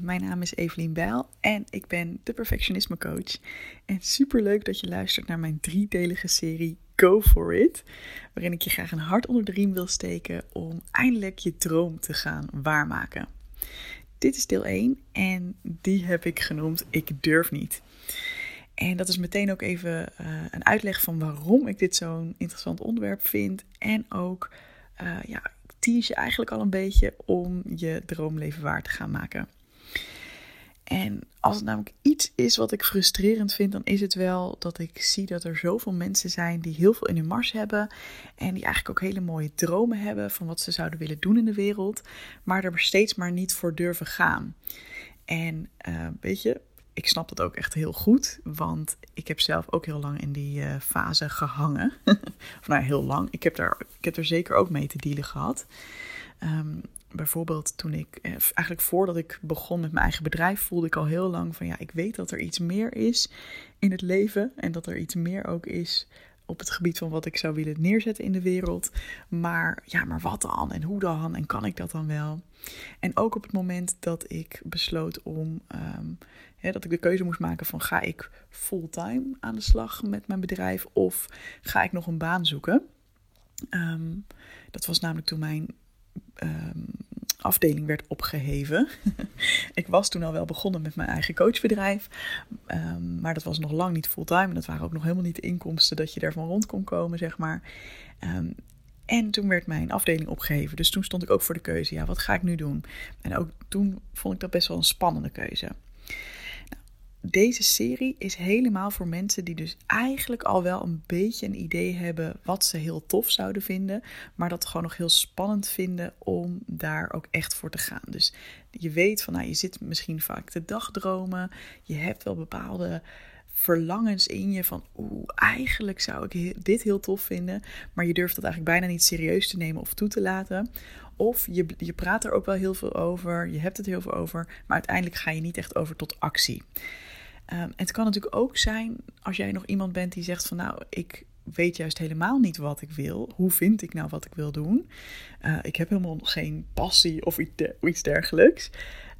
Mijn naam is Evelien Bijl en ik ben de perfectionisme coach. En super leuk dat je luistert naar mijn driedelige serie Go For It, waarin ik je graag een hart onder de riem wil steken om eindelijk je droom te gaan waarmaken. Dit is deel 1 en die heb ik genoemd Ik durf niet. En dat is meteen ook even uh, een uitleg van waarom ik dit zo'n interessant onderwerp vind en ook uh, ja, tease je eigenlijk al een beetje om je droomleven waar te gaan maken. En als het namelijk iets is wat ik frustrerend vind, dan is het wel dat ik zie dat er zoveel mensen zijn die heel veel in hun mars hebben. En die eigenlijk ook hele mooie dromen hebben van wat ze zouden willen doen in de wereld. Maar er steeds maar niet voor durven gaan. En uh, weet je, ik snap dat ook echt heel goed. Want ik heb zelf ook heel lang in die uh, fase gehangen. of nou, heel lang. Ik heb, daar, ik heb er zeker ook mee te dealen gehad. Um, bijvoorbeeld toen ik, eh, eigenlijk voordat ik begon met mijn eigen bedrijf, voelde ik al heel lang van ja, ik weet dat er iets meer is in het leven. En dat er iets meer ook is op het gebied van wat ik zou willen neerzetten in de wereld. Maar ja, maar wat dan? En hoe dan? En kan ik dat dan wel? En ook op het moment dat ik besloot om, um, dat ik de keuze moest maken van ga ik fulltime aan de slag met mijn bedrijf of ga ik nog een baan zoeken? Um, dat was namelijk toen mijn um, afdeling werd opgeheven. ik was toen al wel begonnen met mijn eigen coachbedrijf. Um, maar dat was nog lang niet fulltime. En dat waren ook nog helemaal niet de inkomsten dat je daarvan rond kon komen, zeg maar. Um, en toen werd mijn afdeling opgeheven. Dus toen stond ik ook voor de keuze. Ja, wat ga ik nu doen? En ook toen vond ik dat best wel een spannende keuze deze serie is helemaal voor mensen die dus eigenlijk al wel een beetje een idee hebben wat ze heel tof zouden vinden, maar dat gewoon nog heel spannend vinden om daar ook echt voor te gaan. Dus je weet van, nou, je zit misschien vaak te dagdromen, je hebt wel bepaalde verlangens in je van, oeh, eigenlijk zou ik dit heel tof vinden, maar je durft dat eigenlijk bijna niet serieus te nemen of toe te laten. Of je, je praat er ook wel heel veel over, je hebt het heel veel over, maar uiteindelijk ga je niet echt over tot actie. Um, het kan natuurlijk ook zijn als jij nog iemand bent die zegt van nou, ik weet juist helemaal niet wat ik wil. Hoe vind ik nou wat ik wil doen? Uh, ik heb helemaal geen passie of iets dergelijks.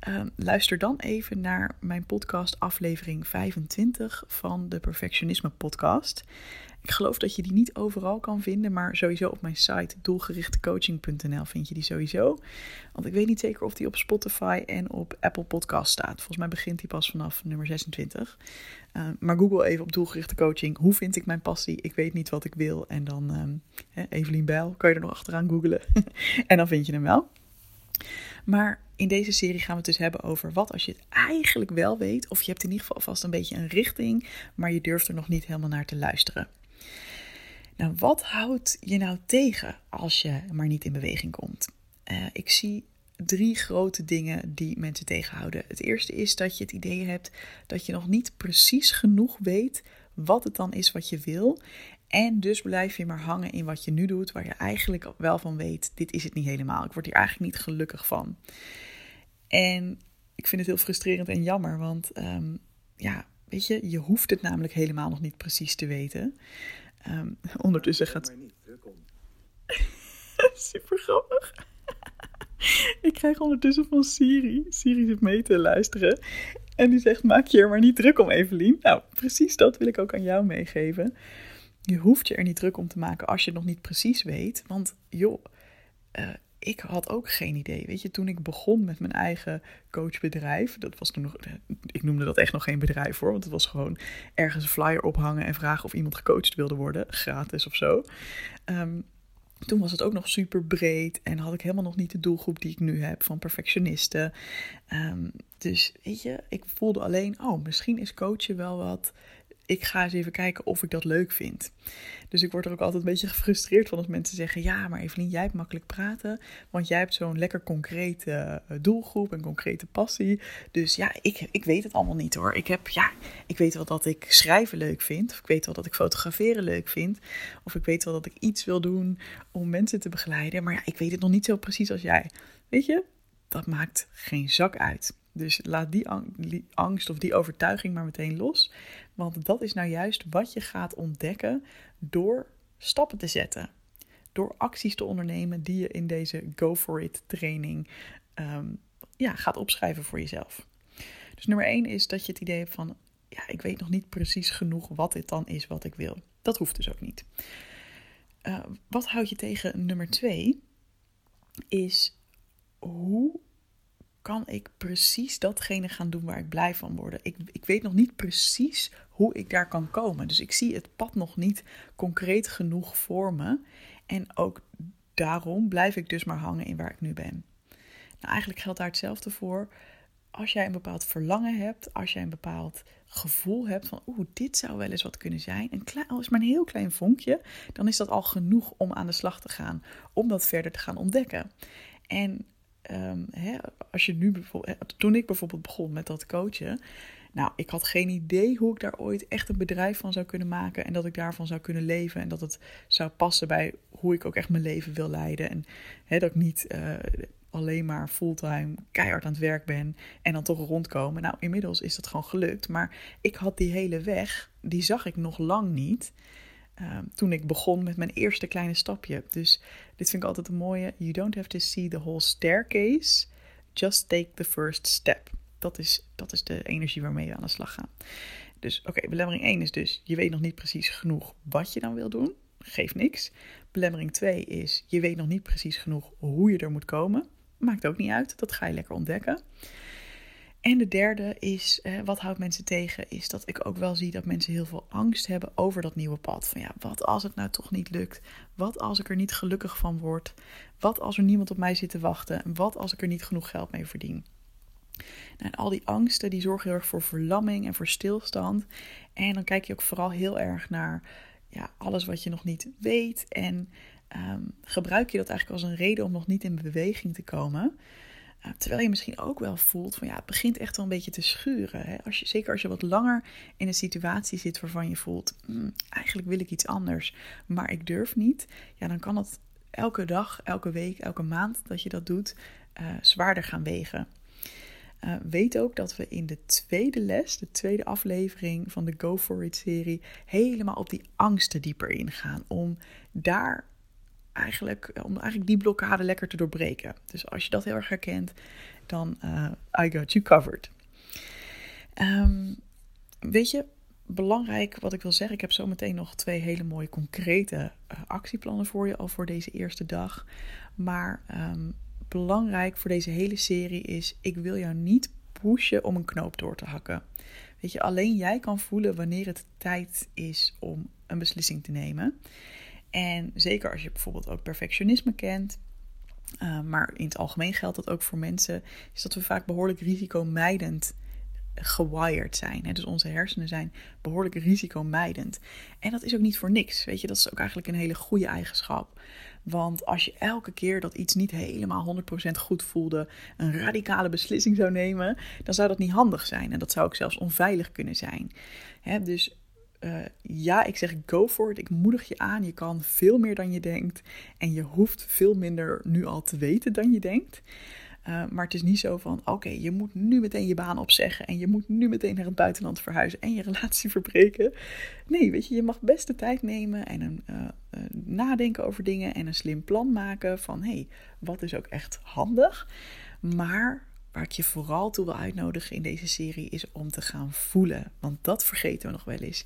Um, luister dan even naar mijn podcast aflevering 25 van de Perfectionisme podcast. Ik geloof dat je die niet overal kan vinden, maar sowieso op mijn site doelgerichtecoaching.nl vind je die sowieso. Want ik weet niet zeker of die op Spotify en op Apple Podcast staat. Volgens mij begint die pas vanaf nummer 26. Uh, maar google even op doelgerichte coaching. Hoe vind ik mijn passie? Ik weet niet wat ik wil. En dan um, Evelien Bijl, kan je er nog achteraan googlen. en dan vind je hem wel. Maar in deze serie gaan we het dus hebben over wat als je het eigenlijk wel weet. Of je hebt in ieder geval vast een beetje een richting, maar je durft er nog niet helemaal naar te luisteren. Nou, wat houdt je nou tegen als je maar niet in beweging komt? Uh, ik zie drie grote dingen die mensen tegenhouden. Het eerste is dat je het idee hebt dat je nog niet precies genoeg weet wat het dan is wat je wil. En dus blijf je maar hangen in wat je nu doet, waar je eigenlijk wel van weet: dit is het niet helemaal. Ik word hier eigenlijk niet gelukkig van. En ik vind het heel frustrerend en jammer, want um, ja, weet je, je hoeft het namelijk helemaal nog niet precies te weten. Um, ondertussen gaat. Super grappig. ik krijg ondertussen van Siri. Siri zit mee te luisteren. En die zegt: Maak je er maar niet druk om, Evelien. Nou, precies dat wil ik ook aan jou meegeven. Je hoeft je er niet druk om te maken als je het nog niet precies weet. Want joh, uh, ik had ook geen idee. Weet je, toen ik begon met mijn eigen coachbedrijf, dat was toen nog, ik noemde dat echt nog geen bedrijf hoor, want het was gewoon ergens een flyer ophangen en vragen of iemand gecoacht wilde worden, gratis of zo. Um, toen was het ook nog super breed en had ik helemaal nog niet de doelgroep die ik nu heb van perfectionisten. Um, dus weet je, ik voelde alleen, oh, misschien is coachen wel wat ik ga eens even kijken of ik dat leuk vind. Dus ik word er ook altijd een beetje gefrustreerd van als mensen zeggen: Ja, maar Evelien, jij hebt makkelijk praten. Want jij hebt zo'n lekker concrete uh, doelgroep en concrete passie. Dus ja, ik, ik weet het allemaal niet hoor. Ik, heb, ja, ik weet wel dat ik schrijven leuk vind. Of ik weet wel dat ik fotograferen leuk vind. Of ik weet wel dat ik iets wil doen om mensen te begeleiden. Maar ja, ik weet het nog niet zo precies als jij. Weet je, dat maakt geen zak uit. Dus laat die angst of die overtuiging maar meteen los. Want dat is nou juist wat je gaat ontdekken door stappen te zetten. Door acties te ondernemen die je in deze Go For It training um, ja, gaat opschrijven voor jezelf. Dus nummer één is dat je het idee hebt van, ja, ik weet nog niet precies genoeg wat dit dan is wat ik wil. Dat hoeft dus ook niet. Uh, wat houd je tegen nummer twee? Is hoe kan ik precies datgene gaan doen waar ik blij van word? Ik, ik weet nog niet precies hoe ik daar kan komen. Dus ik zie het pad nog niet concreet genoeg voor me. En ook daarom blijf ik dus maar hangen in waar ik nu ben. Nou, eigenlijk geldt daar hetzelfde voor. Als jij een bepaald verlangen hebt, als jij een bepaald gevoel hebt van, oeh, dit zou wel eens wat kunnen zijn, een klein, al is maar een heel klein vonkje, dan is dat al genoeg om aan de slag te gaan, om dat verder te gaan ontdekken. En um, hè, als je nu bijvoorbeeld, toen ik bijvoorbeeld begon met dat coachen, nou, ik had geen idee hoe ik daar ooit echt een bedrijf van zou kunnen maken en dat ik daarvan zou kunnen leven en dat het zou passen bij hoe ik ook echt mijn leven wil leiden en hè, dat ik niet uh, alleen maar fulltime keihard aan het werk ben en dan toch rondkomen. Nou, inmiddels is dat gewoon gelukt, maar ik had die hele weg, die zag ik nog lang niet. Uh, toen ik begon met mijn eerste kleine stapje. Dus dit vind ik altijd een mooie. You don't have to see the whole staircase. Just take the first step. Dat is, dat is de energie waarmee we aan de slag gaan. Dus oké, belemmering 1 is dus, je weet nog niet precies genoeg wat je dan wil doen. Geeft niks. Belemmering 2 is, je weet nog niet precies genoeg hoe je er moet komen. Maakt ook niet uit, dat ga je lekker ontdekken. En de derde is, eh, wat houdt mensen tegen, is dat ik ook wel zie dat mensen heel veel angst hebben over dat nieuwe pad. Van ja, wat als het nou toch niet lukt? Wat als ik er niet gelukkig van word? Wat als er niemand op mij zit te wachten? En wat als ik er niet genoeg geld mee verdien? Nou, en al die angsten die zorgen heel erg voor verlamming en voor stilstand. En dan kijk je ook vooral heel erg naar ja, alles wat je nog niet weet. En ehm, gebruik je dat eigenlijk als een reden om nog niet in beweging te komen. Terwijl je misschien ook wel voelt van ja, het begint echt wel een beetje te schuren. Hè? Als je, zeker als je wat langer in een situatie zit waarvan je voelt, mm, eigenlijk wil ik iets anders, maar ik durf niet. Ja, dan kan het elke dag, elke week, elke maand dat je dat doet, uh, zwaarder gaan wegen. Uh, weet ook dat we in de tweede les, de tweede aflevering van de Go For It serie, helemaal op die angsten dieper ingaan. Om daar eigenlijk, om eigenlijk die blokkade lekker te doorbreken. Dus als je dat heel erg herkent, dan uh, I got you covered. Um, weet je, belangrijk wat ik wil zeggen, ik heb zometeen nog twee hele mooie concrete uh, actieplannen voor je al voor deze eerste dag. Maar um, belangrijk voor deze hele serie is: ik wil jou niet pushen om een knoop door te hakken. Weet je, alleen jij kan voelen wanneer het tijd is om een beslissing te nemen. En zeker als je bijvoorbeeld ook perfectionisme kent, uh, maar in het algemeen geldt dat ook voor mensen, is dat we vaak behoorlijk risicomijdend gewired zijn. Hè? Dus onze hersenen zijn behoorlijk risicomijdend. En dat is ook niet voor niks. Weet je, dat is ook eigenlijk een hele goede eigenschap. Want als je elke keer dat iets niet helemaal 100% goed voelde, een radicale beslissing zou nemen, dan zou dat niet handig zijn. En dat zou ook zelfs onveilig kunnen zijn. Hè? Dus uh, ja, ik zeg go for it. Ik moedig je aan. Je kan veel meer dan je denkt. En je hoeft veel minder nu al te weten dan je denkt. Uh, maar het is niet zo van: oké, je moet nu meteen je baan opzeggen. En je moet nu meteen naar het buitenland verhuizen en je relatie verbreken. Nee, weet je, je mag best de tijd nemen en een, uh, nadenken over dingen. En een slim plan maken van: hé, hey, wat is ook echt handig. Maar waar ik je vooral toe wil uitnodigen in deze serie is om te gaan voelen. Want dat vergeten we nog wel eens.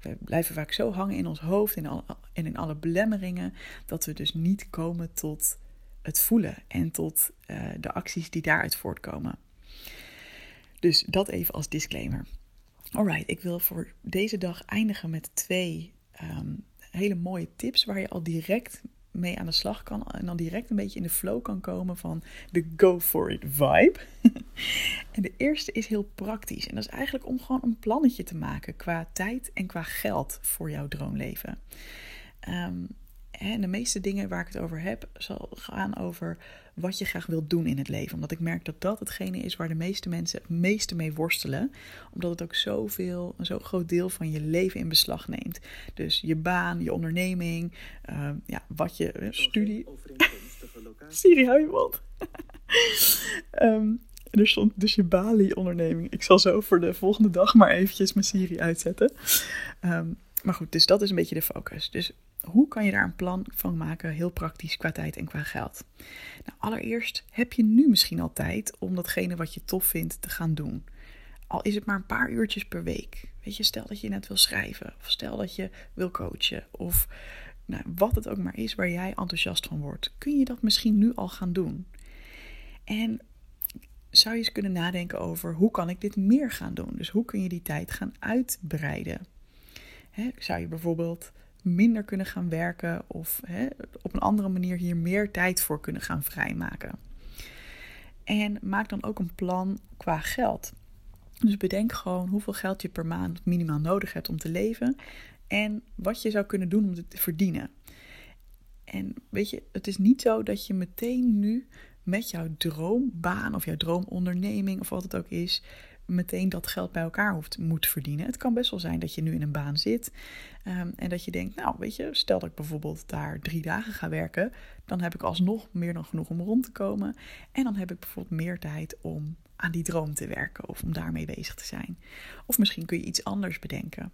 We blijven vaak zo hangen in ons hoofd en in alle belemmeringen dat we dus niet komen tot het voelen en tot uh, de acties die daaruit voortkomen. Dus dat even als disclaimer. Alright, ik wil voor deze dag eindigen met twee um, hele mooie tips waar je al direct mee aan de slag kan en dan direct een beetje in de flow kan komen van de go for it vibe. en de eerste is heel praktisch en dat is eigenlijk om gewoon een plannetje te maken qua tijd en qua geld voor jouw droomleven. Um, en de meeste dingen waar ik het over heb, zal gaan over wat je graag wilt doen in het leven. Omdat ik merk dat dat hetgene is waar de meeste mensen het meeste mee worstelen. Omdat het ook zoveel, een zo groot deel van je leven in beslag neemt. Dus je baan, je onderneming, uh, ja, wat je uh, studie. Siri, hou je mond. um, er stond dus je Bali-onderneming. Ik zal zo voor de volgende dag maar eventjes mijn Siri uitzetten. Um, maar goed, dus dat is een beetje de focus. Dus hoe kan je daar een plan van maken, heel praktisch qua tijd en qua geld? Nou, allereerst heb je nu misschien al tijd om datgene wat je tof vindt te gaan doen. Al is het maar een paar uurtjes per week. Weet je, stel dat je net wil schrijven, of stel dat je wil coachen, of nou, wat het ook maar is waar jij enthousiast van wordt, kun je dat misschien nu al gaan doen. En zou je eens kunnen nadenken over hoe kan ik dit meer gaan doen? Dus hoe kun je die tijd gaan uitbreiden? zou je bijvoorbeeld minder kunnen gaan werken of op een andere manier hier meer tijd voor kunnen gaan vrijmaken? En maak dan ook een plan qua geld. Dus bedenk gewoon hoeveel geld je per maand minimaal nodig hebt om te leven en wat je zou kunnen doen om dit te verdienen. En weet je, het is niet zo dat je meteen nu met jouw droombaan of jouw droomonderneming of wat het ook is, meteen dat geld bij elkaar hoeft, moet verdienen. Het kan best wel zijn dat je nu in een baan zit ehm, en dat je denkt, nou weet je, stel dat ik bijvoorbeeld daar drie dagen ga werken, dan heb ik alsnog meer dan genoeg om rond te komen. En dan heb ik bijvoorbeeld meer tijd om aan die droom te werken of om daarmee bezig te zijn. Of misschien kun je iets anders bedenken.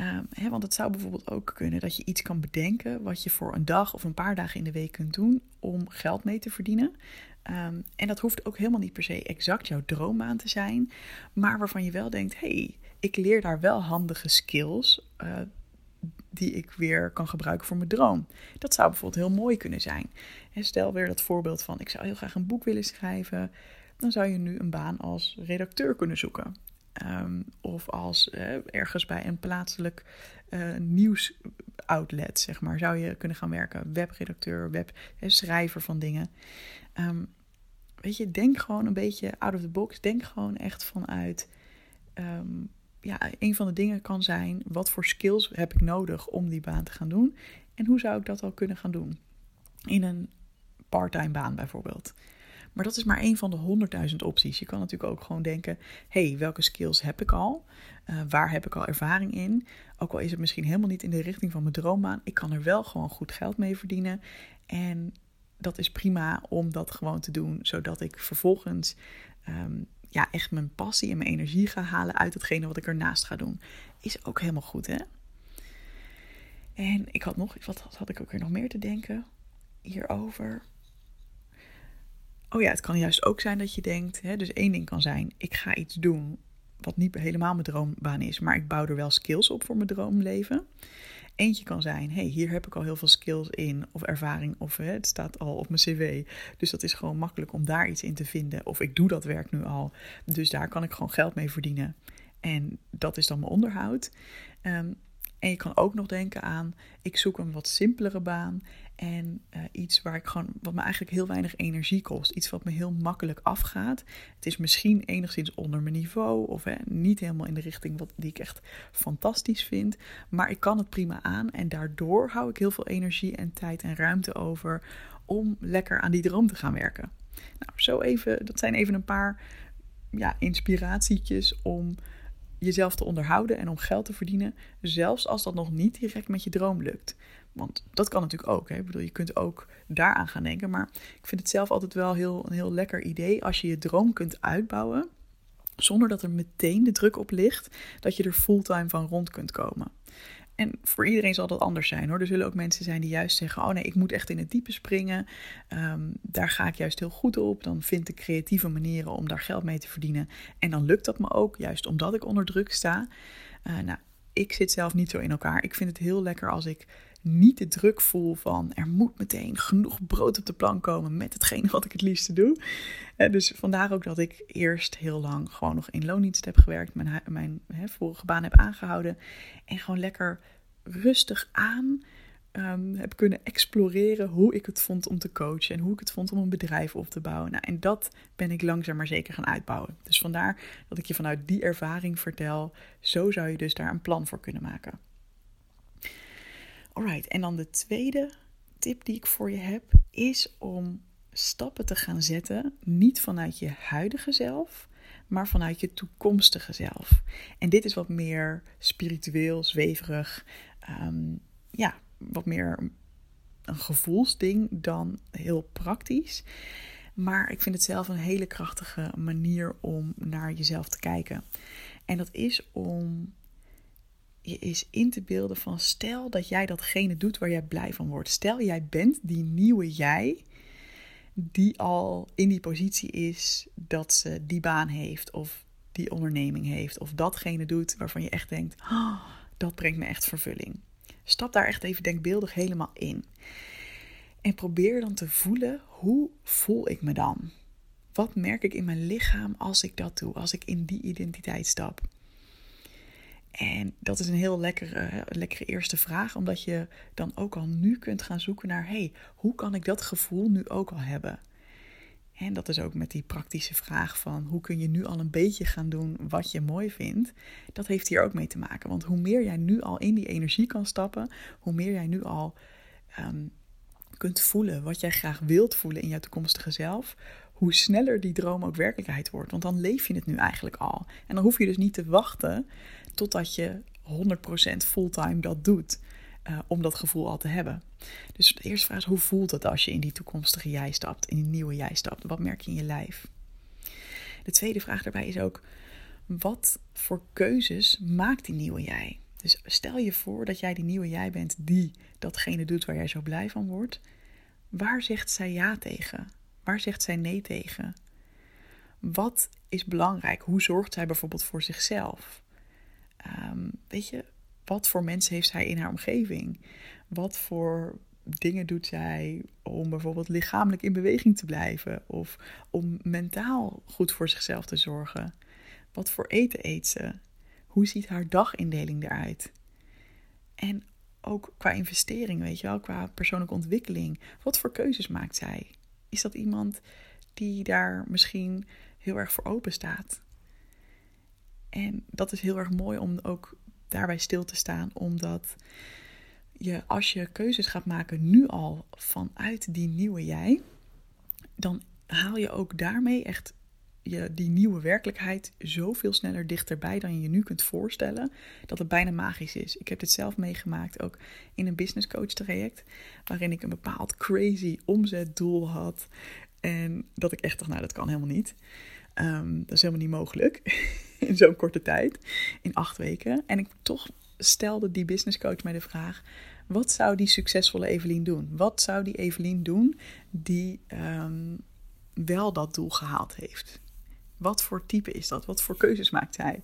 Um, want het zou bijvoorbeeld ook kunnen dat je iets kan bedenken wat je voor een dag of een paar dagen in de week kunt doen om geld mee te verdienen. Um, en dat hoeft ook helemaal niet per se exact jouw droombaan te zijn, maar waarvan je wel denkt: hey, ik leer daar wel handige skills uh, die ik weer kan gebruiken voor mijn droom. Dat zou bijvoorbeeld heel mooi kunnen zijn. En stel weer dat voorbeeld van: ik zou heel graag een boek willen schrijven. Dan zou je nu een baan als redacteur kunnen zoeken. Um, of als uh, ergens bij een plaatselijk uh, nieuwsoutlet, zeg maar, zou je kunnen gaan werken. Webredacteur, web, schrijver van dingen. Um, weet je, denk gewoon een beetje out of the box. Denk gewoon echt vanuit. Um, ja, een van de dingen kan zijn: wat voor skills heb ik nodig om die baan te gaan doen? En hoe zou ik dat al kunnen gaan doen? In een parttime baan bijvoorbeeld. Maar dat is maar één van de honderdduizend opties. Je kan natuurlijk ook gewoon denken: hey, welke skills heb ik al? Uh, waar heb ik al ervaring in? Ook al is het misschien helemaal niet in de richting van mijn droombaan, ik kan er wel gewoon goed geld mee verdienen. En dat is prima om dat gewoon te doen, zodat ik vervolgens um, ja, echt mijn passie en mijn energie ga halen uit hetgene wat ik ernaast ga doen. Is ook helemaal goed, hè? En ik had nog, wat had ik ook weer nog meer te denken hierover? Oh ja, het kan juist ook zijn dat je denkt, hè, dus één ding kan zijn, ik ga iets doen wat niet helemaal mijn droombaan is, maar ik bouw er wel skills op voor mijn droomleven. Eentje kan zijn, hey, hier heb ik al heel veel skills in of ervaring of hè, het staat al op mijn cv. Dus dat is gewoon makkelijk om daar iets in te vinden. Of ik doe dat werk nu al, dus daar kan ik gewoon geld mee verdienen. En dat is dan mijn onderhoud. Um, en je kan ook nog denken aan, ik zoek een wat simpelere baan en uh, iets waar ik gewoon, wat me eigenlijk heel weinig energie kost. Iets wat me heel makkelijk afgaat. Het is misschien enigszins onder mijn niveau of hè, niet helemaal in de richting wat, die ik echt fantastisch vind. Maar ik kan het prima aan en daardoor hou ik heel veel energie en tijd en ruimte over om lekker aan die droom te gaan werken. Nou, zo even, dat zijn even een paar ja, om jezelf te onderhouden en om geld te verdienen, zelfs als dat nog niet direct met je droom lukt. Want dat kan natuurlijk ook. Hè? Ik bedoel, je kunt ook daaraan gaan denken. Maar ik vind het zelf altijd wel heel, een heel lekker idee als je je droom kunt uitbouwen. Zonder dat er meteen de druk op ligt dat je er fulltime van rond kunt komen. En voor iedereen zal dat anders zijn hoor. Er zullen ook mensen zijn die juist zeggen: Oh nee, ik moet echt in het diepe springen. Ehm, daar ga ik juist heel goed op. Dan vind ik creatieve manieren om daar geld mee te verdienen. En dan lukt dat me ook, juist omdat ik onder druk sta. Uh, nou, ik zit zelf niet zo in elkaar. Ik vind het heel lekker als ik niet de druk voel van er moet meteen genoeg brood op de plank komen met hetgene wat ik het liefste doe. Dus vandaar ook dat ik eerst heel lang gewoon nog in loondienst heb gewerkt, mijn, mijn vorige baan heb aangehouden en gewoon lekker rustig aan um, heb kunnen exploreren hoe ik het vond om te coachen en hoe ik het vond om een bedrijf op te bouwen. Nou, en dat ben ik langzaam maar zeker gaan uitbouwen. Dus vandaar dat ik je vanuit die ervaring vertel. Zo zou je dus daar een plan voor kunnen maken. Alright, en dan de tweede tip die ik voor je heb is om stappen te gaan zetten, niet vanuit je huidige zelf, maar vanuit je toekomstige zelf. En dit is wat meer spiritueel, zweverig, um, ja, wat meer een gevoelsding dan heel praktisch. Maar ik vind het zelf een hele krachtige manier om naar jezelf te kijken. En dat is om je is in te beelden van stel dat jij datgene doet waar jij blij van wordt. Stel jij bent die nieuwe jij die al in die positie is dat ze die baan heeft of die onderneming heeft of datgene doet waarvan je echt denkt, oh, dat brengt me echt vervulling. Stap daar echt even denkbeeldig helemaal in. En probeer dan te voelen, hoe voel ik me dan? Wat merk ik in mijn lichaam als ik dat doe, als ik in die identiteit stap? En dat is een heel lekkere, lekkere eerste vraag, omdat je dan ook al nu kunt gaan zoeken naar: hey, hoe kan ik dat gevoel nu ook al hebben? En dat is ook met die praktische vraag van hoe kun je nu al een beetje gaan doen wat je mooi vindt. Dat heeft hier ook mee te maken. Want hoe meer jij nu al in die energie kan stappen, hoe meer jij nu al ehm, kunt voelen wat jij graag wilt voelen in jouw toekomstige zelf, hoe sneller die droom ook werkelijkheid wordt. Want dan leef je het nu eigenlijk al. En dan hoef je dus niet te wachten totdat je 100% fulltime dat doet. Uh, om dat gevoel al te hebben. Dus de eerste vraag is: hoe voelt het als je in die toekomstige jij stapt, in die nieuwe jij stapt? Wat merk je in je lijf? De tweede vraag daarbij is ook: wat voor keuzes maakt die nieuwe jij? Dus stel je voor dat jij die nieuwe jij bent die datgene doet waar jij zo blij van wordt. Waar zegt zij ja tegen? Waar zegt zij nee tegen? Wat is belangrijk? Hoe zorgt zij bijvoorbeeld voor zichzelf? Um, weet je, wat voor mensen heeft zij in haar omgeving? Wat voor dingen doet zij om bijvoorbeeld lichamelijk in beweging te blijven of om mentaal goed voor zichzelf te zorgen? Wat voor eten eet ze? Hoe ziet haar dagindeling eruit? En ook qua investering, weet je wel, qua persoonlijke ontwikkeling. Wat voor keuzes maakt zij? Is dat iemand die daar misschien heel erg voor open staat? En dat is heel erg mooi om ook daarbij stil te staan, omdat je als je keuzes gaat maken nu al vanuit die nieuwe jij, dan haal je ook daarmee echt je die nieuwe werkelijkheid zoveel sneller dichterbij dan je je nu kunt voorstellen, dat het bijna magisch is. Ik heb dit zelf meegemaakt, ook in een business coach traject, waarin ik een bepaald crazy omzetdoel had. En dat ik echt dacht, nou dat kan helemaal niet. Um, dat is helemaal niet mogelijk in zo'n korte tijd, in acht weken. En ik toch stelde die business coach mij de vraag: wat zou die succesvolle Evelien doen? Wat zou die Evelien doen die um, wel dat doel gehaald heeft? Wat voor type is dat? Wat voor keuzes maakt zij?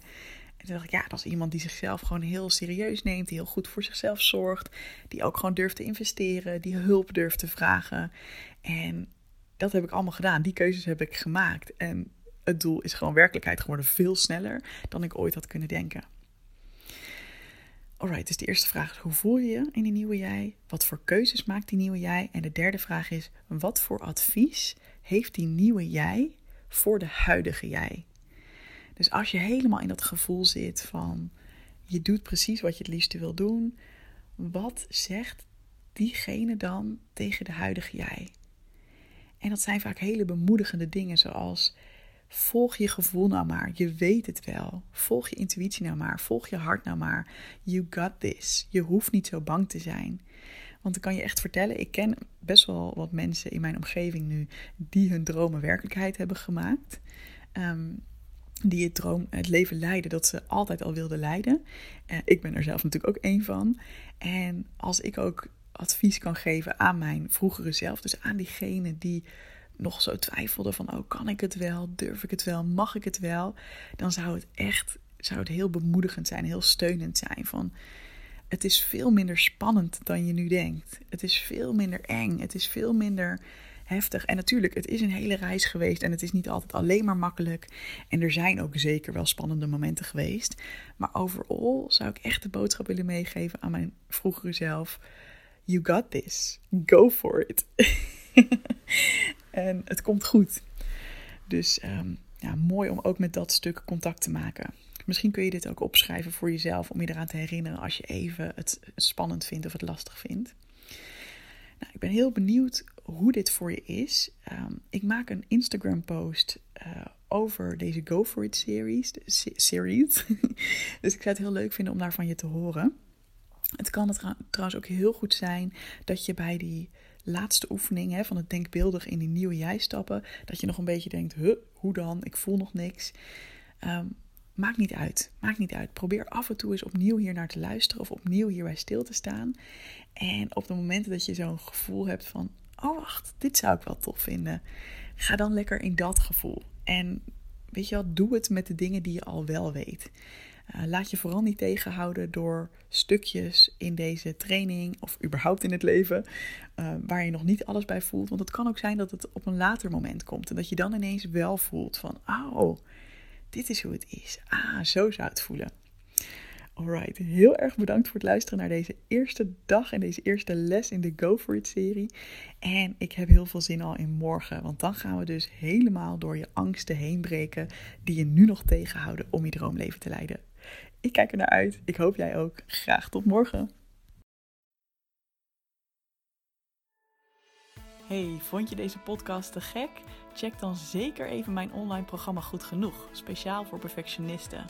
En toen dacht ik, ja, dat is iemand die zichzelf gewoon heel serieus neemt, die heel goed voor zichzelf zorgt, die ook gewoon durft te investeren, die hulp durft te vragen. En dat heb ik allemaal gedaan. Die keuzes heb ik gemaakt. En het doel is gewoon werkelijkheid geworden veel sneller dan ik ooit had kunnen denken. Alright, dus de eerste vraag is: hoe voel je je in die nieuwe jij? Wat voor keuzes maakt die nieuwe jij? En de derde vraag is: wat voor advies heeft die nieuwe jij voor de huidige jij? Dus als je helemaal in dat gevoel zit van je doet precies wat je het liefste wil doen, wat zegt diegene dan tegen de huidige jij? En dat zijn vaak hele bemoedigende dingen, zoals Volg je gevoel nou maar. Je weet het wel. Volg je intuïtie nou maar. Volg je hart nou maar. You got this. Je hoeft niet zo bang te zijn. Want ik kan je echt vertellen, ik ken best wel wat mensen in mijn omgeving nu die hun dromen werkelijkheid hebben gemaakt. Ehm, die het, droom, het leven leiden dat ze altijd al wilden leiden. Uh, ik ben er zelf natuurlijk ook één van. En als ik ook advies kan geven aan mijn vroegere zelf, dus aan diegene die nog zo twijfelde van, oh, kan ik het wel? Durf ik het wel? Mag ik het wel? Dan zou het echt, zou het heel bemoedigend zijn, heel steunend zijn van, het is veel minder spannend dan je nu denkt. Het is veel minder eng. Het is veel minder heftig. En natuurlijk, het is een hele reis geweest en het is niet altijd alleen maar makkelijk. En er zijn ook zeker wel spannende momenten geweest. Maar overal zou ik echt de boodschap willen meegeven aan mijn vroegere zelf. You got this. Go for it. En het komt goed. Dus um, ja, mooi om ook met dat stuk contact te maken. Misschien kun je dit ook opschrijven voor jezelf om je eraan te herinneren als je even het spannend vindt of het lastig vindt. Nou, ik ben heel benieuwd hoe dit voor je is. Um, ik maak een Instagram post uh, over deze Go For It series. series. dus ik zou het heel leuk vinden om daar van je te horen. Het kan het trouwens ook heel goed zijn dat je bij die laatste oefening hè, van het denkbeeldig in die nieuwe jij stappen, dat je nog een beetje denkt, hoe dan? Ik voel nog niks. Um, maakt niet uit. Maakt niet uit. Probeer af en toe eens opnieuw hier naar te luisteren of opnieuw hierbij stil te staan. En op de momenten dat je zo'n gevoel hebt van: oh wacht, dit zou ik wel tof vinden. Ga dan lekker in dat gevoel. En weet je wel, doe het met de dingen die je al wel weet. Uh, laat je vooral niet tegenhouden door stukjes in deze training of überhaupt in het leven uh, waar je nog niet alles bij voelt. Want het kan ook zijn dat het op een later moment komt en dat je dan ineens wel voelt van, oh, dit is hoe het is. Ah, zo zou het voelen. Alright, heel erg bedankt voor het luisteren naar deze eerste dag en deze eerste les in de Go For It serie. En ik heb heel veel zin al in morgen, want dan gaan we dus helemaal door je angsten heen breken die je nu nog tegenhouden om je droomleven te leiden. Ik kijk er naar uit. Ik hoop jij ook. Graag tot morgen. Hey, vond je deze podcast te gek? Check dan zeker even mijn online programma Goed Genoeg, speciaal voor perfectionisten.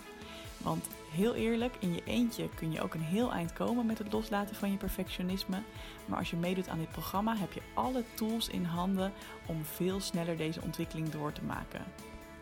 Want heel eerlijk, in je eentje kun je ook een heel eind komen met het loslaten van je perfectionisme. Maar als je meedoet aan dit programma, heb je alle tools in handen om veel sneller deze ontwikkeling door te maken.